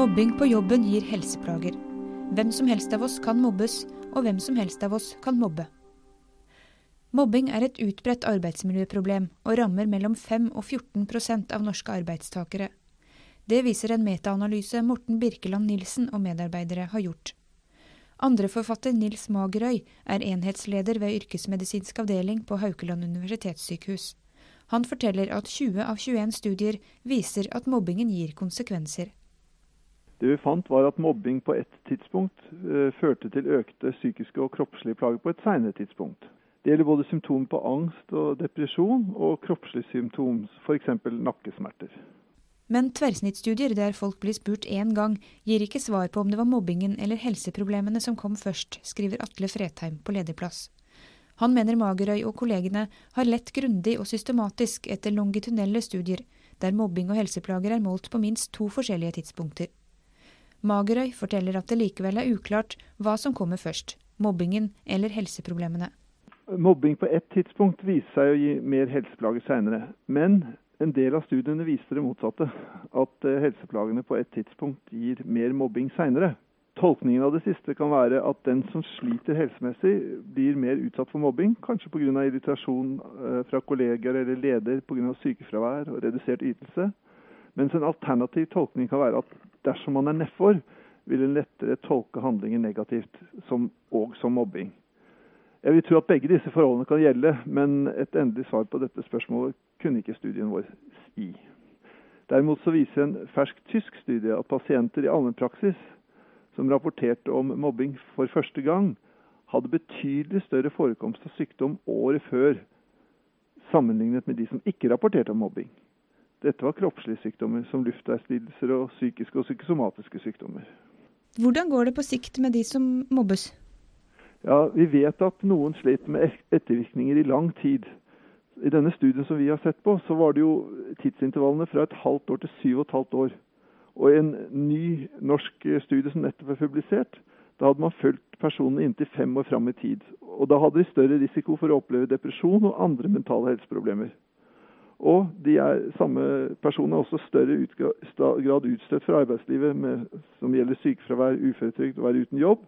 Mobbing på jobben gir helseplager. Hvem som helst av oss kan mobbes, og hvem som helst av oss kan mobbe. Mobbing er et utbredt arbeidsmiljøproblem og rammer mellom 5 og 14% av norske arbeidstakere. Det viser en metaanalyse Morten Birkeland Nilsen og medarbeidere har gjort. Andreforfatter Nils Magerøy er enhetsleder ved yrkesmedisinsk avdeling på Haukeland universitetssykehus. Han forteller at 20 av 21 studier viser at mobbingen gir konsekvenser. Det vi fant var at mobbing på et tidspunkt uh, førte til økte psykiske og kroppslige plager på et senere tidspunkt. Det gjelder både symptomer på angst og depresjon, og kroppslige symptom, f.eks. nakkesmerter. Men tverrsnittstudier der folk blir spurt én gang, gir ikke svar på om det var mobbingen eller helseproblemene som kom først, skriver Atle Fretheim på lederplass. Han mener Magerøy og kollegene har lett grundig og systematisk etter longitudinelle studier, der mobbing og helseplager er målt på minst to forskjellige tidspunkter. Magerøy forteller at det likevel er uklart hva som kommer først, mobbingen eller helseproblemene. Mobbing på ett tidspunkt viser seg å gi mer helseplager seinere. Men en del av studiene viser det motsatte. At eh, helseplagene på et tidspunkt gir mer mobbing seinere. Tolkningen av det siste kan være at den som sliter helsemessig, blir mer utsatt for mobbing. Kanskje pga. irritasjon eh, fra kolleger eller leder pga. sykefravær og redusert ytelse. Mens en alternativ tolkning kan være at dersom man er nedfor, vil en lettere tolke handlinger negativt, som, og som mobbing. Jeg vil tro at begge disse forholdene kan gjelde, men et endelig svar på dette spørsmålet kunne ikke studien vår gi. Derimot så viser en fersk tysk studie at pasienter i allmennpraksis som rapporterte om mobbing for første gang, hadde betydelig større forekomst av sykdom året før sammenlignet med de som ikke rapporterte om mobbing. Dette var kroppslige sykdommer, som luftveislidelser og psykiske og psykosomatiske sykdommer. Hvordan går det på sikt med de som mobbes? Ja, Vi vet at noen slet med ettervirkninger i lang tid. I denne studien som vi har sett på, så var det jo tidsintervallene fra et halvt år til syv og et halvt år. Og en ny norsk studie som nettopp er publisert, da hadde man fulgt personene inntil fem år fram i tid. Og da hadde de større risiko for å oppleve depresjon og andre mentale helseproblemer. Og de er, samme personer er også større grad utstøtt fra arbeidslivet, med, som gjelder sykefravær, uføretrygd og være uten jobb.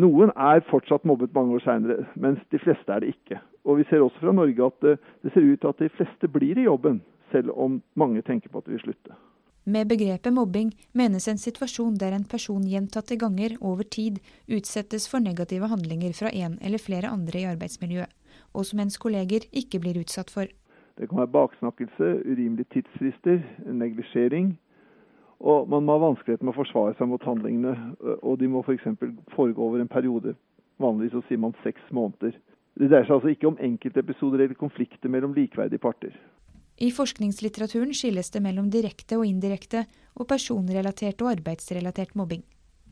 Noen er fortsatt mobbet mange år seinere, mens de fleste er det ikke. Og Vi ser også fra Norge at det, det ser ut til at de fleste blir i jobben, selv om mange tenker på at de vil slutte. Med begrepet mobbing menes en situasjon der en person gjentatte ganger over tid utsettes for negative handlinger fra en eller flere andre i arbeidsmiljøet, og som ens kolleger ikke blir utsatt for. Det kan være baksnakkelse, urimelige tidsfrister, neglisjering. Og man må ha vanskeligheter med å forsvare seg mot handlingene. Og de må f.eks. foregå over en periode. Vanligvis så sier man seks måneder. Det dreier seg altså ikke om enkeltepisoder eller konflikter mellom likeverdige parter. I forskningslitteraturen skilles det mellom direkte og indirekte, og personrelatert og arbeidsrelatert mobbing.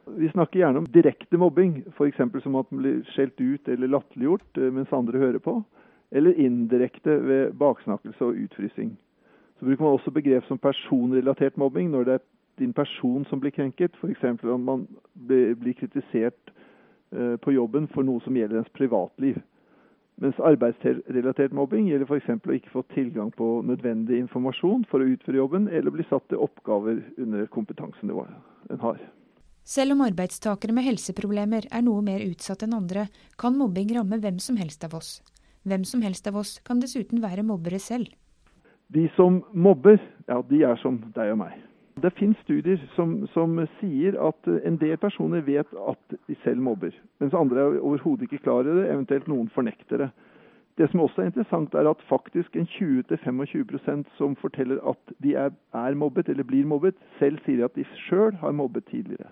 Vi snakker gjerne om direkte mobbing, f.eks. som at man blir skjelt ut eller latterliggjort eh, mens andre hører på eller indirekte ved baksnakkelse og utfrysing. Så bruker man også begrep som personrelatert mobbing når det er din person som blir krenket, f.eks. om man blir kritisert eh, på jobben for noe som gjelder ens privatliv. Mens arbeidsrelatert mobbing gjelder f.eks. å ikke få tilgang på nødvendig informasjon for å utføre jobben, eller bli satt til oppgaver under kompetansenivået en har. Selv om arbeidstakere med helseproblemer er noe mer utsatt enn andre, kan mobbing ramme hvem som helst av oss. Hvem som helst av oss kan dessuten være mobbere selv. De som mobber, ja, de er som deg og meg. Det finnes studier som, som, sier at en del personer vet at de selv mobber, mens andre er overhodet ikke klar over det, eventuelt noen fornekter det. Det som også er interessant, er at faktisk en 20-25 som forteller at de er, er mobbet eller blir mobbet, selv sier at de sjøl har mobbet tidligere.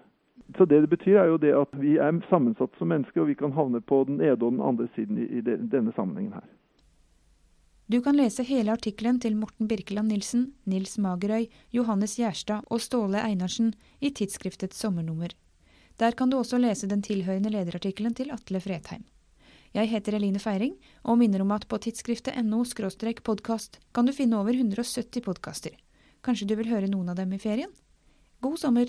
Så det det betyr, er jo det at vi er sammensatt som mennesker, og vi kan havne på den ene og den andre siden i, denne sammenhengen her. Du kan lese hele artikkelen til Morten Birkeland Nilsen, Nils Magerøy, Johannes Gjerstad og Ståle Einarsen i tidsskriftets sommernummer. Der kan du også lese den tilhørende lederartikkelen til Atle Fredheim. Jeg heter Eline Feiring, og minner om at på tidsskriftet.no podkast kan du finne over 170 podkaster. Kanskje du vil høre noen av dem i ferien? God sommer!